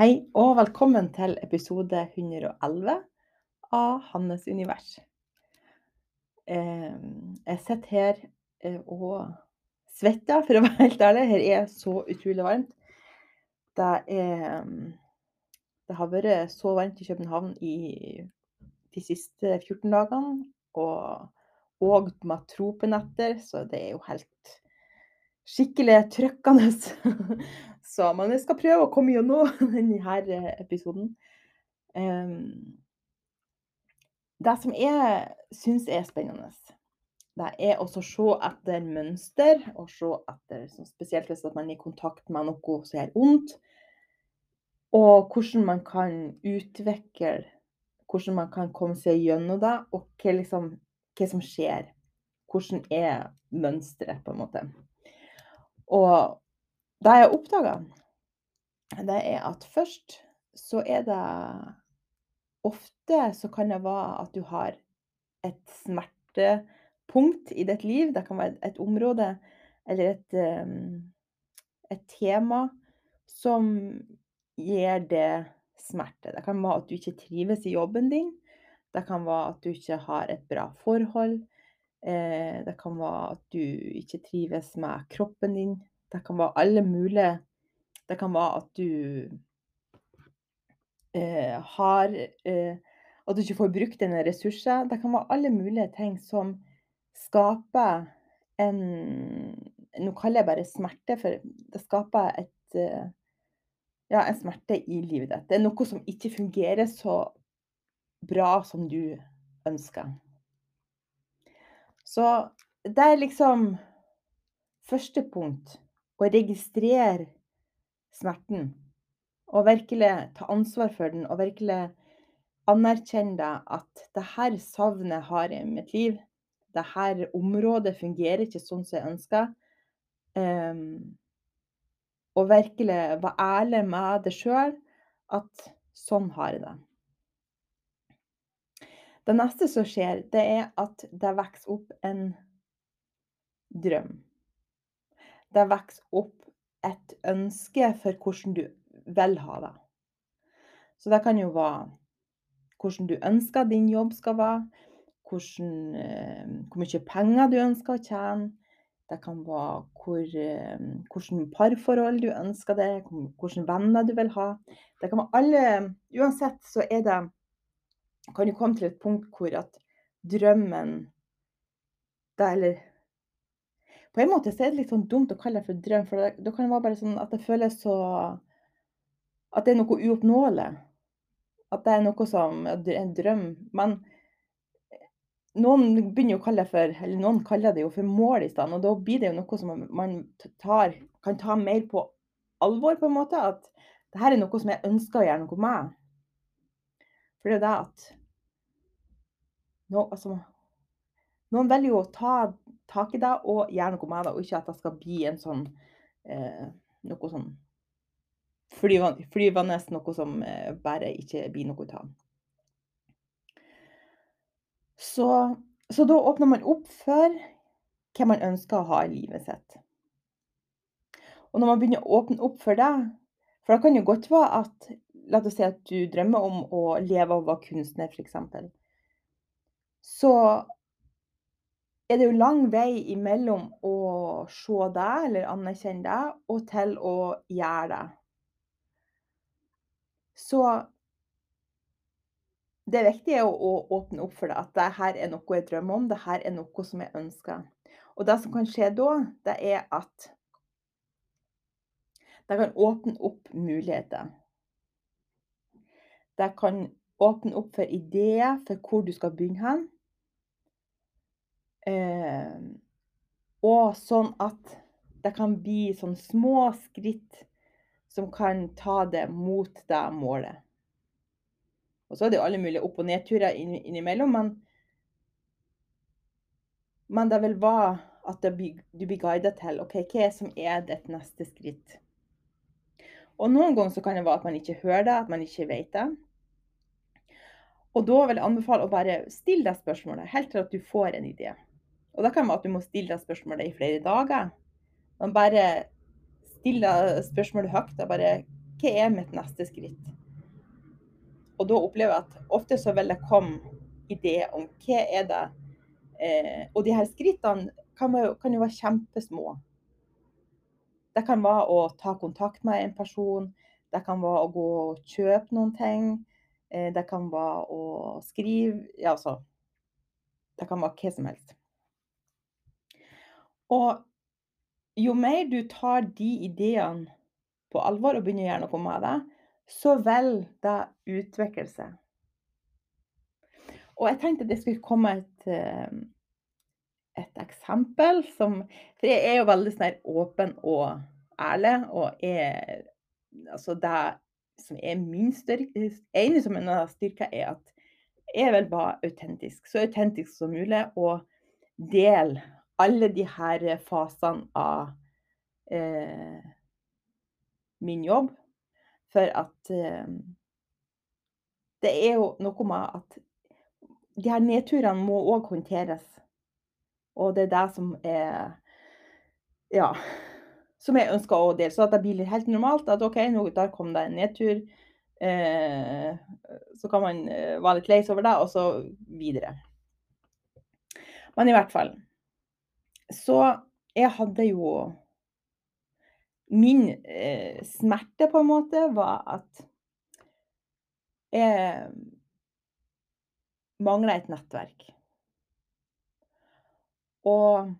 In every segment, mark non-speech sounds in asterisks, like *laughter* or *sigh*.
Hei og velkommen til episode 111 av Hannes univers. Jeg sitter her eh, og svetter, for å være helt ærlig. Her er så utrolig varmt. Det er Det har vært så varmt i København i de siste 14 dagene. Og og med tropenetter, så det er jo helt skikkelig trykkende. Så, men jeg skal prøve å komme gjennom *laughs* denne episoden. Um, det som jeg syns er spennende, det er å se etter mønster, og se etter Spesielt hvis man er i kontakt med noe som gjør vondt. Og hvordan man kan utvikle Hvordan man kan komme seg gjennom det, og hva, liksom, hva som skjer. Hvordan er mønsteret, på en måte. Og det jeg oppdaga, det er at først så er det Ofte så kan det være at du har et smertepunkt i ditt liv. Det kan være et område eller et, et tema som gir det smerte. Det kan være at du ikke trives i jobben din. Det kan være at du ikke har et bra forhold. Eh, det kan være at du ikke trives med kroppen din. Det kan være alle mulige Det kan være at du eh, har eh, At du ikke får brukt dine ressurser. Det kan være alle mulige ting som skaper en Nå kaller jeg bare smerte, for det skaper et eh, ja, en smerte i livet ditt. Det er noe som ikke fungerer så bra som du ønsker. Så det er liksom første punkt å registrere smerten. Og virkelig ta ansvar for den, og virkelig anerkjenne at det her savnet har jeg i mitt liv. Det her området fungerer ikke sånn som jeg ønsker. Um, og virkelig være ærlig med deg sjøl at sånn har jeg det. Det neste som skjer, det er at det vokser opp en drøm. Det vokser opp et ønske for hvordan du vil ha det. Så det kan jo være hvordan du ønsker din jobb skal være, hvordan, eh, hvor mye penger du ønsker å tjene. Det kan være hvor, eh, hvordan parforhold du ønsker det, hvilke venner du vil ha. Det kan være alle Uansett så er det Kan du komme til et punkt hvor at drømmen det, Eller på en måte så er det litt sånn dumt å kalle det for drøm, for da kan det være bare sånn at det føles så At det er noe uoppnåelig. At det er noe som en drøm. Men noen begynner å kalle det for Eller noen kaller det jo for mål i stedet. Og da blir det jo noe som man tar, kan ta mer på alvor, på en måte. At det her er noe som jeg ønsker å gjøre noe med. For det er det at no, altså, Noen velger jo å ta tak i det og gjør noe med det, og ikke at det skal bli en sånn eh, noe sånn flyvende, flyvende noe som eh, bare ikke blir noe av. Så, så, da åpner man opp for hva man ønsker å ha i livet sitt. Og når man begynner å åpne opp for det For det kan jo godt være at La oss si at du drømmer om å leve av å være kunstner, f.eks. Så er det jo lang vei imellom å se deg eller anerkjenne deg, og til å gjøre det. Så det viktige er å åpne opp for det, at dette er noe jeg drømmer om, dette er noe som jeg ønsker. Og det som kan skje da, det er at det kan åpne opp muligheter. Det kan åpne opp for ideer for hvor du skal begynne hen. Eh, og sånn at det kan bli sånn små skritt som kan ta det mot det målet. Og så er det jo alle mulige opp- og nedturer innimellom, men, men det vil være at blir, du blir guidet til ok, hva som er ditt neste skritt. Og noen ganger så kan det være at man ikke hører det, at man ikke vet det. Og da vil jeg anbefale å bare stille deg spørsmålet helt til at du får en idé. Og da kan være at du må stille deg spørsmålet i flere dager. Man bare stiller spørsmålet høyt. Og bare hva er mitt neste skritt? Og da opplever jeg at ofte så vil det komme ideer om hva er det eh, Og de her skrittene kan, kan jo være kjempesmå. Det kan være å ta kontakt med en person. Det kan være å gå og kjøpe noen ting. Eh, det kan være å skrive Ja, altså Det kan være hva som helst. Og jo mer du tar de ideene på alvor og begynner å gjøre noe med det, så vil det utvikle seg. Og jeg tenkte det skulle komme et, eh, et eksempel som For jeg er jo veldig sånn åpen og ærlig, og er Altså, det som er min styrke En av mine styrker er at jeg vil være autentisk. Så autentisk som mulig, og dele alle de her fasene av eh, min jobb. For at eh, det er jo noe med at de her nedturene må òg håndteres. Og det er det som er Ja. Som jeg ønsker å dele. Så at det blir helt normalt. At OK, nå, der kom det en nedtur. Eh, så kan man eh, være litt lei over det, og så videre. Men i hvert fall. Så jeg hadde jo Min eh, smerte, på en måte, var at jeg mangla et nettverk. Og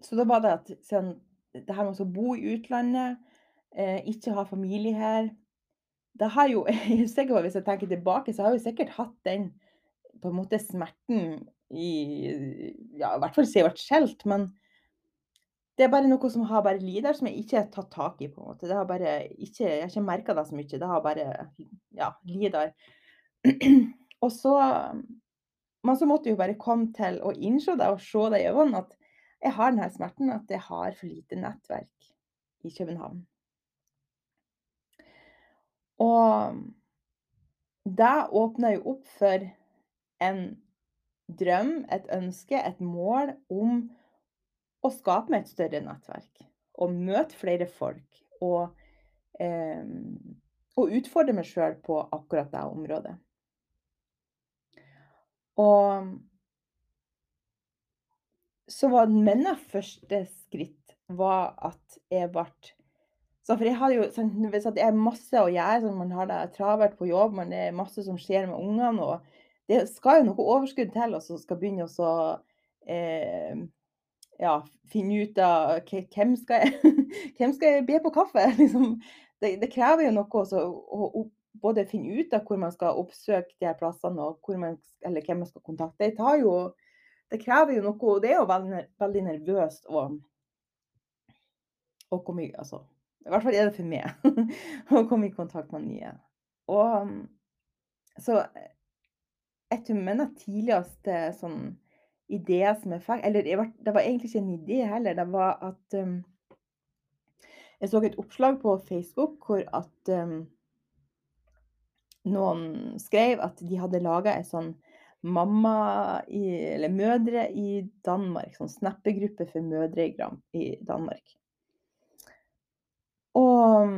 Så da var det at siden det her med å bo i utlandet, eh, ikke ha familie her det har jo *laughs* jeg er sikker på Hvis jeg tenker tilbake, så har jeg jo sikkert hatt den på en måte smerten i ja, i hvert fall jeg ble skjelt, men det er bare noe som har bare ligget der, som jeg ikke har tatt tak i, på en måte. Det har bare ikke Jeg har ikke merka det så mye. Det har bare ja, ligget der. *clears throat* Og så Men så måtte jo bare komme til å innse det og se det i øynene at jeg har denne smerten, at jeg har for lite nettverk i København. Og det åpner jo opp for en drøm, et ønske, et mål om å skape meg et større nettverk. Og møte flere folk. Og, eh, og utfordre meg sjøl på akkurat det området. Og så var mine første skritt var at jeg ble så for jeg har jo sånn, er masse å gjøre, sånn man har det travelt på jobb, det er masse som skjer med ungene, det skal jo noe overskudd til, og så skal begynne å eh, ja, finne ut av hvem skal jeg, *laughs* hvem skal jeg be på kaffe? *laughs* Liksom, det, det, krever jo noe også, å, å, både finne ut av hvor man skal oppsøke de her plassene, og man, eller hvem man skal kontakte. Det, jo, det, krever jo noe, og det er jo veldig, veldig nervøst og komme i altså, I hvert fall er det for meg *laughs* å komme i kontakt med nye. Og så jeg tror mine tidligste sånn idé som jeg fikk Eller det var egentlig ikke en idé heller. Det var at um, Jeg så et oppslag på Facebook hvor at um, noen skrev at de hadde laga ei sånn mamma i, eller mødre i Danmark. Sånn snappegruppe for mødre i Danmark. Og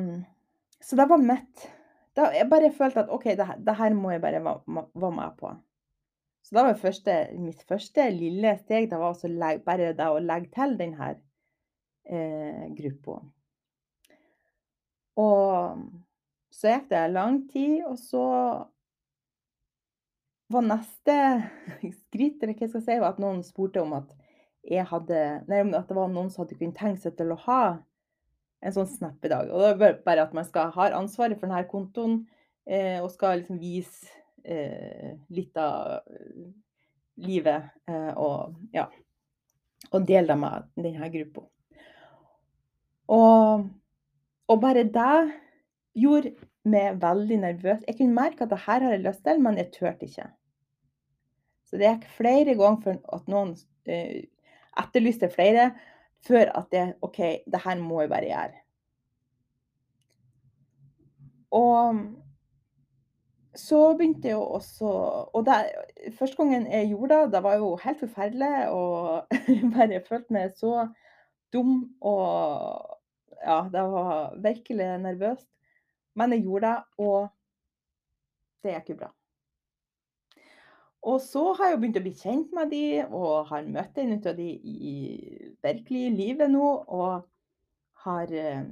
Så det var mitt Jeg bare følte at OK, det, det her må jeg bare være med på. Så da var første, mitt første lille steg det var legge, bare da å legge til denne eh, gruppa. Og så gikk det lang tid, og så var neste *laughs* skritt, eller hva jeg skal si, at noen spurte om at jeg hadde Nei, at det var noen som hadde kunnet tenke seg til å ha en sånn snappedag. Og det er bare at man skal ha ansvaret for denne kontoen eh, og skal liksom vise litt av eh, livet eh, og ja. Og dele det med denne gruppa. Og, og, bare det gjorde meg veldig nervøs. Jeg kunne merke at det her har jeg lyst til, men jeg turte ikke. Så det gikk flere ganger for at noen eh, etterlyste flere, før at det OK, det her må jeg bare gjøre. Og så begynte jeg jo også Og der, første gangen jeg gjorde det, det var jo helt forferdelig. Og *laughs* bare følte meg så dum og ja, det var virkelig nervøst. Men jeg gjorde det, og det gikk jo bra. Og så har jeg jo begynt å bli kjent med de, og har møtt en av de i virkelig livet nå, og har eh,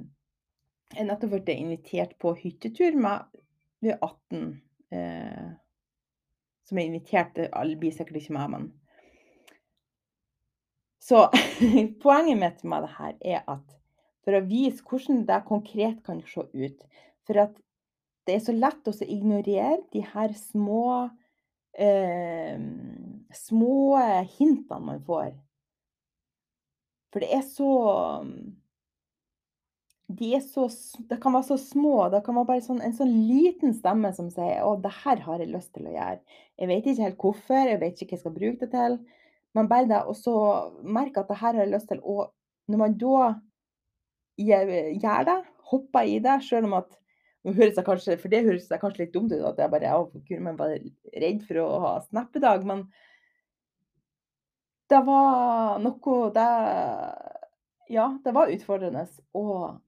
jeg nettopp blitt invitert på hyttetur med Vi er 18 eh, som er invitert. Alle blir sikkert ikke med, men Så *laughs* poenget mitt med det her er at for å vise hvordan det konkret kan se ut For at det er så lett å ignorere de her små eh, små hintene man får. For det er så de er så det kan være så små. Det kan være bare sånn, en sånn liten stemme som sier 'Å, det her har jeg lyst til å gjøre'. Jeg vet ikke helt hvorfor, jeg vet ikke hva jeg skal bruke det til. Men bare det å merke at det her har jeg lyst til, og når man da gjør det, hopper i det, selv om at nå høres jeg kanskje, For det høres jeg kanskje litt dumt ut, at jeg bare å, gud, redd for å ha snappedag, men det var noe det Ja, det var utfordrende. Og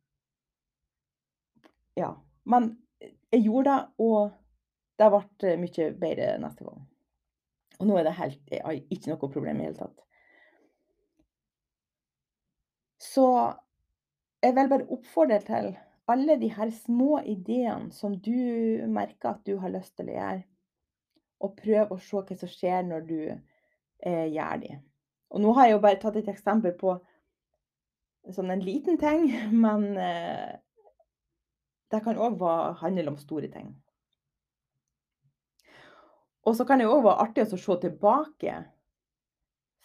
ja. Men jeg gjorde det, og det ble mye bedre neste gang. Og nå er det helt jeg har ikke noe problem i det hele tatt. Så jeg vil bare oppfordre til alle de her små ideene som du merker at du har lyst til å gjøre, og prøv å se hva som skjer når du eh, gjør de. Og nå har jeg jo bare tatt et eksempel på sånn en liten ting, *laughs* men eh, det kan òg handle om store ting. Og så kan det òg være artig å se tilbake.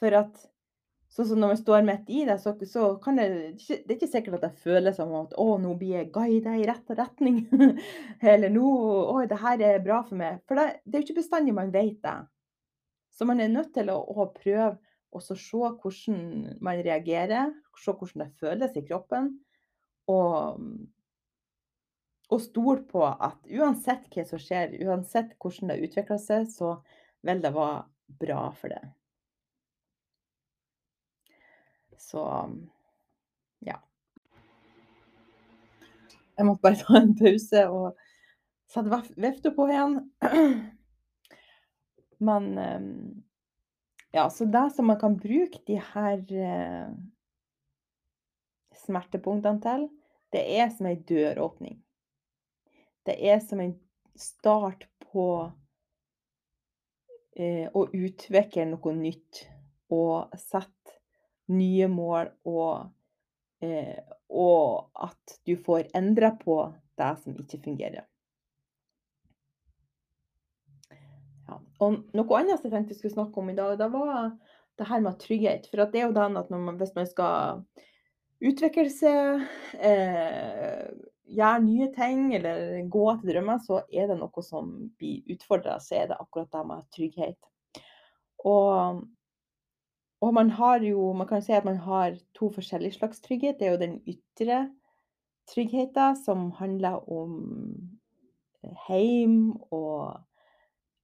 For at sånn som når man står midt i det, så, så kan det Det er ikke sikkert at jeg føler som at 'Å, nå blir jeg guida i rett retning'. *laughs* Eller 'Nå å, det her er bra for meg'. For det, det er jo ikke bestandig man vet det. Så man er nødt til å, å prøve å se hvordan man reagerer, se hvordan det føles i kroppen. Og og stole på at uansett hva som skjer, uansett hvordan det utvikler seg, så vil det være bra for det. Så ja. Jeg måtte bare *laughs* ta en pause og sette vifta på igjen. *clears throat* Men ja, så det som man kan bruke de her eh, smertepunktene til, det er som ei døråpning. Det er som en start på eh, å utvikle noe nytt og sette nye mål, og, eh, og at du får endra på det som ikke fungerer. Ja. Og noe annet jeg tenkte vi skulle snakke om i dag, det var det her med trygghet. For det er jo den at man, hvis man skal utvikle seg, eh, gjøre nye ting eller gå etter drømmer, så er det noe som blir utfordra, så er det akkurat det med trygghet. Og, og, man har jo Man kan si at man har to forskjellige slags trygghet. Det er jo den ytre tryggheten, som handler om heim og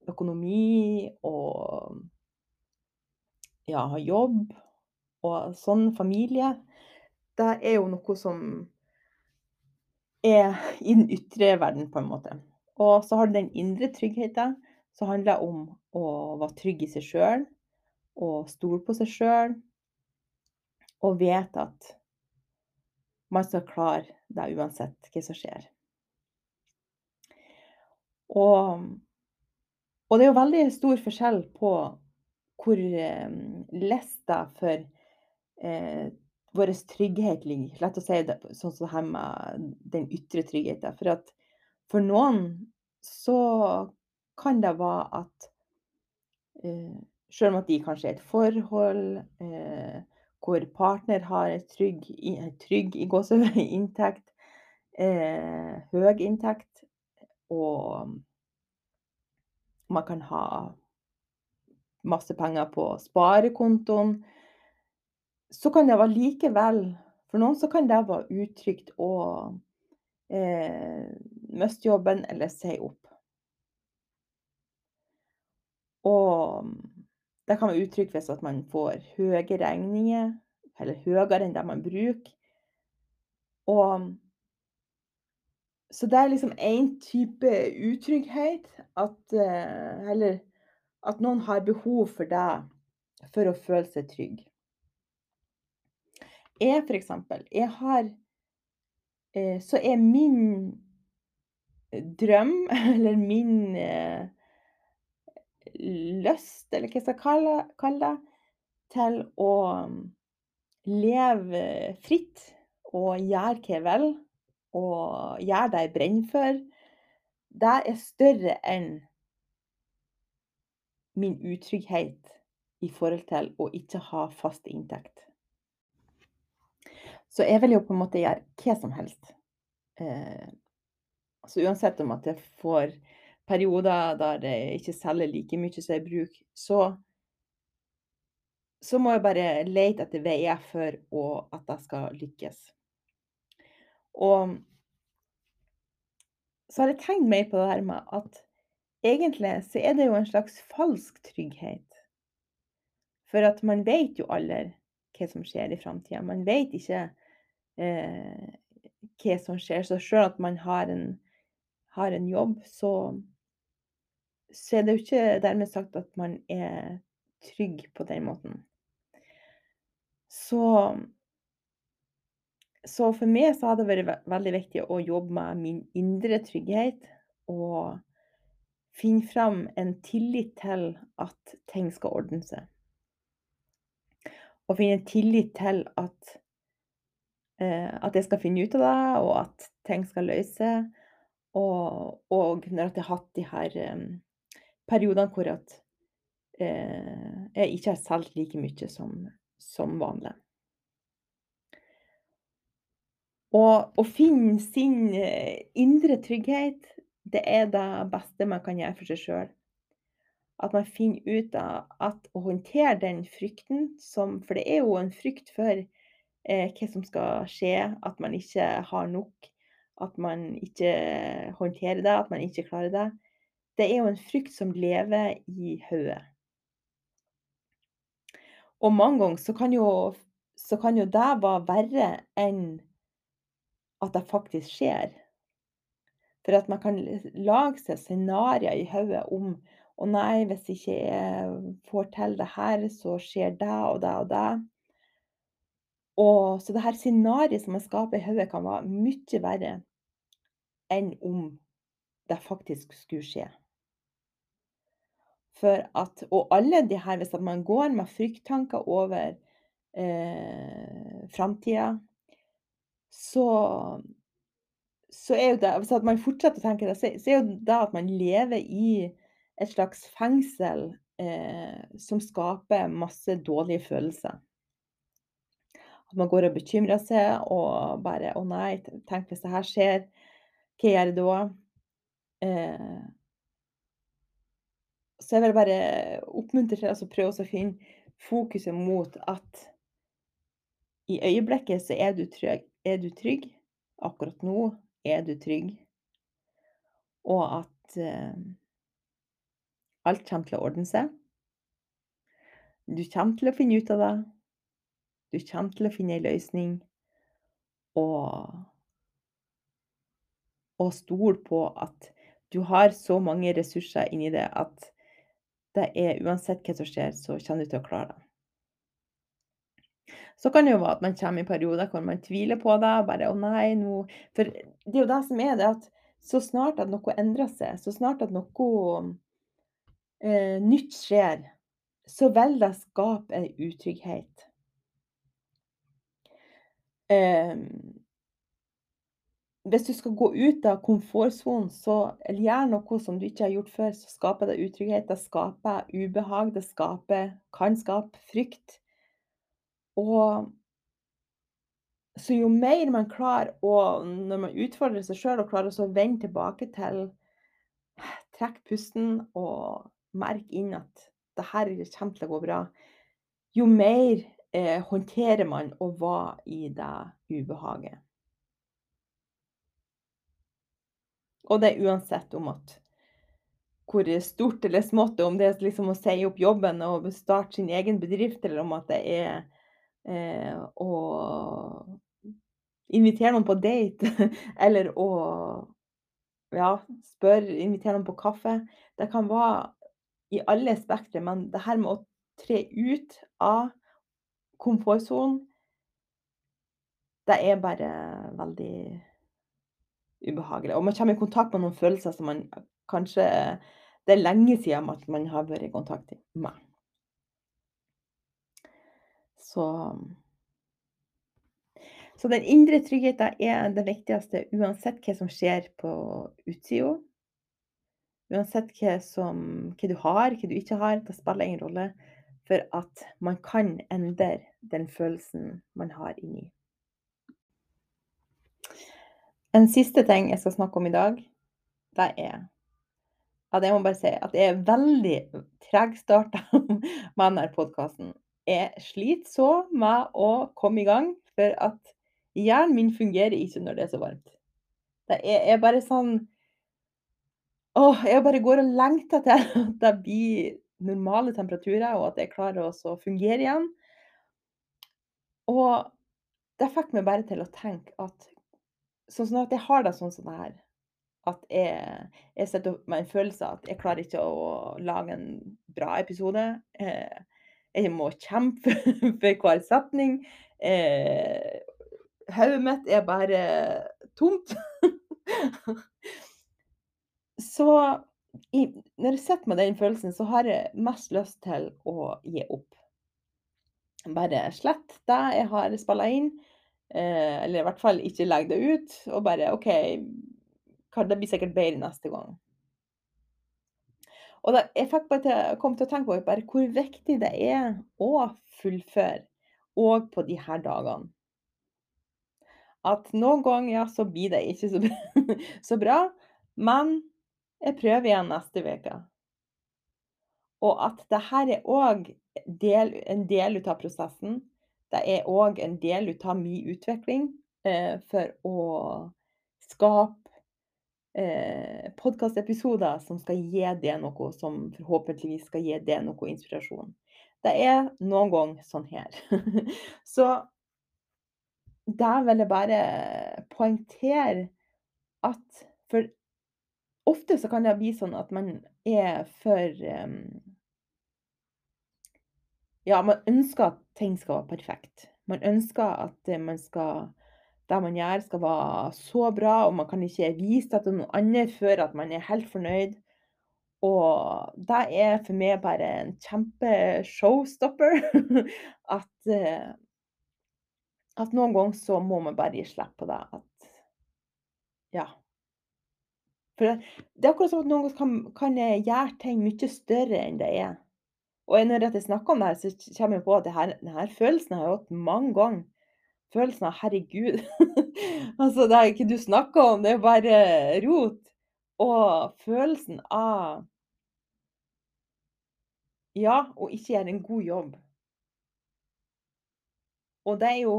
økonomi og ja, jobb og sånn familie. Det er jo noe som er i den ytre verden, på en måte. Og så har du den indre tryggheten, som handler om å være trygg i seg sjøl og stole på seg sjøl. Og vite at man skal klare det uansett hva som skjer. Og, og, det er jo veldig stor forskjell på hvor eh, lista for eh, vår trygghet ligger. Lett å si det sånn som her med den ytre tryggheten. For at for noen så kan det være at eh, selv om at de kanskje er et forhold eh, hvor partner har en trygg, trygg i gåsehud inntekt, eh, høy inntekt, og man kan ha masse penger på sparekontoen, så kan det være likevel For noen så kan det være utrygt å eh, miste jobben eller si opp. Og det kan være utrygt hvis man får høye regninger, eller høyere enn det man bruker. Og så det er liksom én type utrygghet at eh, Eller at noen har behov for det for å føle seg trygg. Jeg, for eksempel, jeg har eh, Så er min drøm, *laughs* eller min eh, lyst, eller hva jeg skal kalle det, til å leve fritt og gjøre hva jeg vil, og gjøre det jeg brenner for, det er større enn min utrygghet i forhold til å ikke ha fast inntekt. Så jeg vil jo på en måte gjøre hva som helst. Eh, så uansett om at jeg får perioder der jeg ikke selger like mye som jeg bruker, så så må jeg bare lete etter veier for å, at jeg skal lykkes. Og så har jeg tenkt mer på det her med at egentlig så er det jo en slags falsk trygghet. For at man vet jo aldri hva som skjer i framtida. Man vet ikke eh, hva som skjer. Så selv at man har en, har en jobb, så, så er det jo ikke dermed sagt at man er trygg på den måten. Så så for meg så har det vært veldig viktig å jobbe med min indre trygghet, og finne fram en tillit til at ting skal ordne seg. Og finne en tillit til at at jeg skal finne ut av det, og at ting skal løse. Og og når jeg har hatt de her, um, periodene hvor at eh, jeg ikke har solgt like mye som som vanlig. Å finne sin eh, indre trygghet, det er det beste man kan gjøre for seg sjøl. At man finner ut av at å håndtere den frykten som For det er jo en frykt for eh, hva som skal skje, at man ikke har nok, at man ikke håndterer det, at man ikke klarer det. Det er jo en frykt som lever i hodet. Og mange ganger så kan jo så kan jo det være verre enn at det faktisk skjer. For at man kan lage seg scenarioer i hodet om å nei, hvis jeg ikke får til det her, så skjer det og det og det. Og så det her scenarioet som man skaper i hodet, kan være mye verre enn om det faktisk skulle skje. At Og alle de her, hvis man går med frykttanker over eh, framtida så så er jo det Hvis man fortsetter å tenke det, så er jo det at man lever i et slags fengsel, eh, som skaper masse dårlige følelser. At man går og bekymrer seg og bare 'Å nei, tenk hvis det her skjer, hva gjør jeg da?' Eh så jeg vil bare oppmuntre til altså prøve å finne fokuset mot at i øyeblikket så er du trygg er du trygg. Akkurat nå er du trygg. Og at eh, alt kommer til å ordne seg. Du kommer til å finne ut av det. Du kommer til å finne ei løsning. Og og stol på at du har så mange ressurser inni det at det er uansett hva som skjer, så kommer du til å klare det. Så kan det jo være at man kommer i perioder hvor man tviler på det, bare 'Å nei, nå' For det er jo det som er det at så snart at noe endrer seg, så snart at noe, eh, nytt skjer, så vil det skape en utrygghet. Ehm hvis du skal gå ut av komfortsonen, så eller gjøre noe som du ikke har gjort før, så skaper det utrygghet, det skaper ubehag, det skaper kan skape frykt. Og så jo mer man klarer å når man utfordrer seg sjøl og klarer å vende tilbake til Trekk pusten og merk inn at det her kommer til å gå bra. Jo mer eh, håndterer man å være i det ubehaget. Og det er uansett om at hvor stort eller smått, om det er liksom å si opp jobben og starte sin egen bedrift, eller om at det er eh, å invitere noen på date, *laughs* eller å ja, spørre invitere noen på kaffe. Det kan være i alle spektre, men det her med å tre ut av komfortsonen, det er bare veldig ubehagelig. Og man kommer i kontakt med noen følelser som man kanskje det er lenge siden at man har vært i kontakt med. Så så den indre tryggheten er det viktigste uansett hva som skjer på utsida. Uansett hva som hva du har, hva du ikke har, det spiller ingen rolle. For at man kan endre den følelsen man har inni. En siste ting jeg skal snakke om i dag, det er at jeg må bare si at jeg er veldig tregstarta *laughs* med denne podkasten. Jeg sliter så med å komme i gang, for at hjernen min fungerer ikke når det er så varmt. Det er, er bare sånn Åh, jeg bare går og lengter til *laughs* at det blir normale temperaturer, og at jeg klarer å fungere igjen. Og det fikk meg bare til å tenke at sånn som at jeg har det sånn som det her, at jeg jeg sitter med en følelse av at jeg klarer ikke å lage en bra episode. Eh, jeg må kjempe *laughs* for hver setning. Eh, hodet mitt er bare tomt. *laughs* Så i når jeg sitter med den følelsen, så har jeg mest lyst til å gi opp. Bare slett det jeg har spilla inn, eh, eller i hvert fall ikke legge det ut, og bare OK, det blir sikkert bedre neste gang. Og da jeg til kom til å tenke på bare hvor viktig det er å fullføre, òg på de her dagene. At noen ganger, ja, så blir det ikke så bra, *laughs* så bra, men jeg prøver igjen neste uke. Og at dette er òg en del av prosessen. Det er òg en del av min utvikling, eh, for å skape, eh, podkastepisoder som skal gi det noe, som forhåpentligvis skal gi det noe inspirasjon. Det er noen ganger sånn her. *laughs* Så der vil jeg bare poengtere at for ofte så kan det bli sånn at man er for um, Ja, man ønsker at ting skal være perfekt. Man ønsker at eh, man skal det man gjør, skal være så bra, og man kan ikke vise det til noen andre før at man er helt fornøyd. Og det er for meg bare en kjempe-showstopper. *laughs* At eh, at noen ganger så må man bare gi slipp på det. At ja. For det er akkurat som at noen ganger kan kan jeg gjøre ting mye større enn det er. Og når jeg snakker om det her, så kommer jeg på at her denne følelsen har jeg hatt mange ganger. Følelsen av 'herregud'. *laughs* Altså, det er ikke du snakker om, det er bare rot. Og følelsen av ja, å ikke gjøre en god jobb. Og det er jo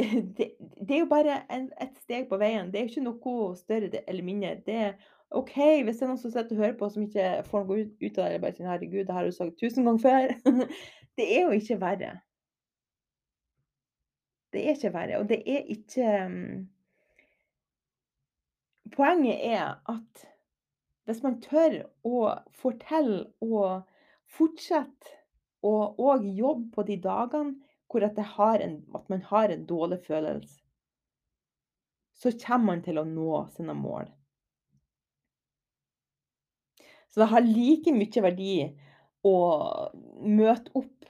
*laughs* det det er jo bare en et steg på veien. Det er ikke noe større eller mindre. Det er OK hvis det er noen som sitter og hører på som ikke får noe ut av det, eller bare sier 'herregud, det har du sagt tusen ganger før'. *laughs* Det er jo ikke verre. Det er ikke verre, og det er ikke mm Poenget er at hvis man tør å fortelle og fortsette og, òg jobbe på de dagene hvor at en at man har en dårlig følelse så kommer man til å nå sine mål. Så det har like mye verdi å møte opp.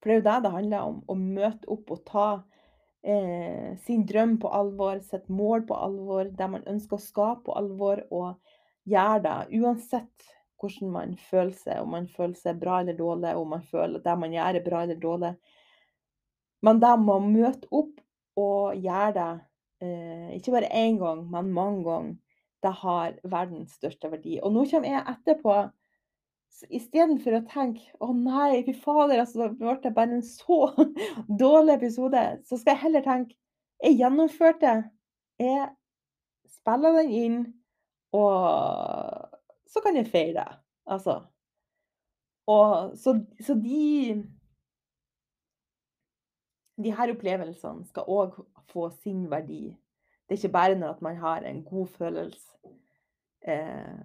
For det er jo det det handler om, å møte opp og ta, eh, sin drøm på alvor, sitt mål på alvor, det man ønsker å skape på alvor, og gjøre det uansett hvordan man føler seg, om man føler seg bra eller dårlig, om man føler at det man gjør er bra eller dårlig. Men da må man møte opp og gjøre det, eh, ikke bare én gang, men mange ganger, det har verdens største verdi. Og nå kommer jeg etterpå, istedenfor å tenke 'Å nei, fy fader, altså, det ble bare en så *laughs* dårlig episode', så skal jeg heller tenke 'Jeg gjennomførte, jeg spiller den inn, og så kan jeg feire det', altså. Og så så de de her opplevelsene skal òg få sin verdi. Det er ikke bare når man har en god følelse. Eh,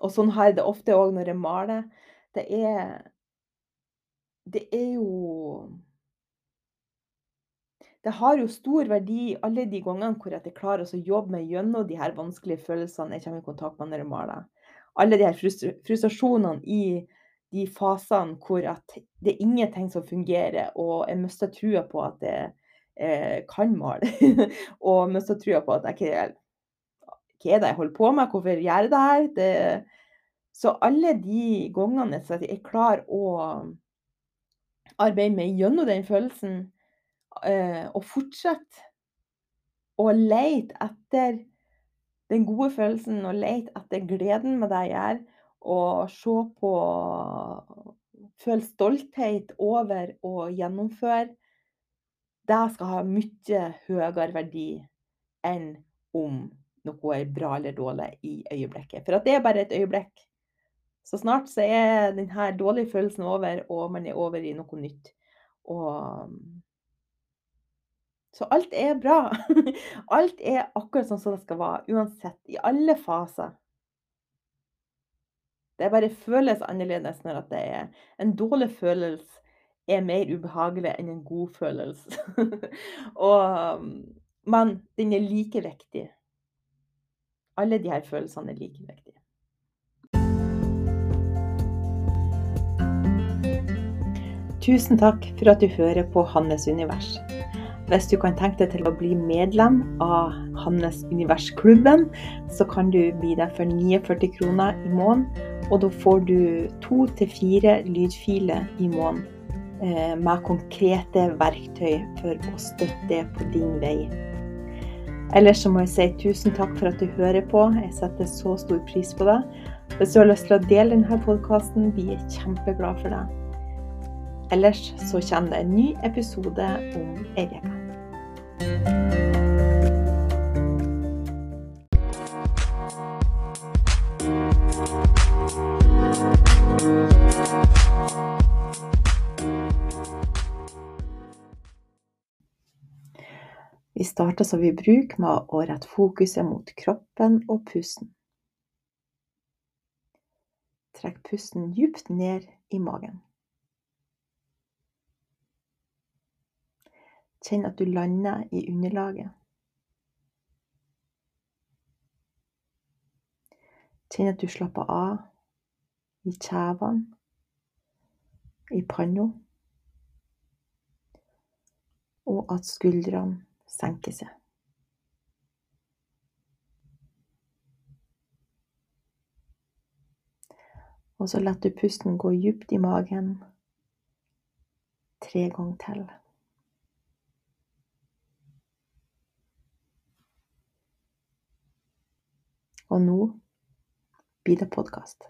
og sånn har jeg det ofte òg når jeg maler. Det er Det er jo Det har jo stor verdi alle de gangene hvor jeg klarer å jobbe meg gjennom de her vanskelige følelsene jeg kommer i kontakt med når jeg maler. Alle de her frustrasjonene i de fasene hvor at det er ingenting som fungerer, og jeg mister trua på at jeg eh, kan male. *laughs* og mister trua på at jeg ikke Hva er det jeg holder på med? Hvorfor gjør jeg det her? Det, så alle de gangene så jeg klarer å arbeide meg gjennom den følelsen, eh, og fortsette å leite etter den gode følelsen å lete etter gleden med det jeg gjør, og se på Føle stolthet over å gjennomføre. Det skal ha mye høyere verdi enn om noe er bra eller dårlig i øyeblikket. For det er bare et øyeblikk. Så snart så er denne dårlige følelsen over, og man er over i noe nytt. Og så alt er bra. *laughs* Alt er akkurat sånn som det skal være, uansett. I alle faser. Det bare føles annerledes når det er En dårlig følelse er mer ubehagelig enn en god følelse. *laughs* Og, men den er like viktig. Alle her følelsene er like viktige. Tusen takk for at du hører på Hannes univers. Hvis du kan tenke deg til å bli medlem av Hannes Univers-klubben, så kan du bli det for 49 kroner i måneden. Og da får du to til fire lydfiler i måneden eh, med konkrete verktøy for å støtte på din vei. Ellers så må jeg si tusen takk for at du hører på. Jeg setter så stor pris på det. Hvis du har lyst til å dele denne podkasten, blir jeg kjempeglad for det. Ellers så kommer det en ny episode om ei. Vi starter som vi bruker med å rette fokuset mot kroppen og pusten. Trekk pusten dypt ned i magen. Kjenn at du lander i underlaget. Kjenn at du slapper av i kjevene, i panna, og at skuldrene senke seg. Og så lar du pusten gå djupt i magen tre ganger til. Og nå blir det podkast.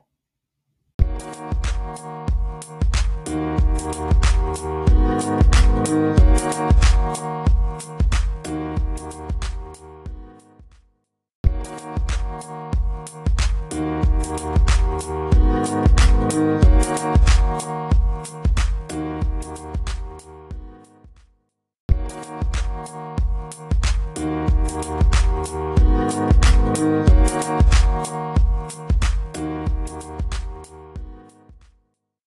thank Thank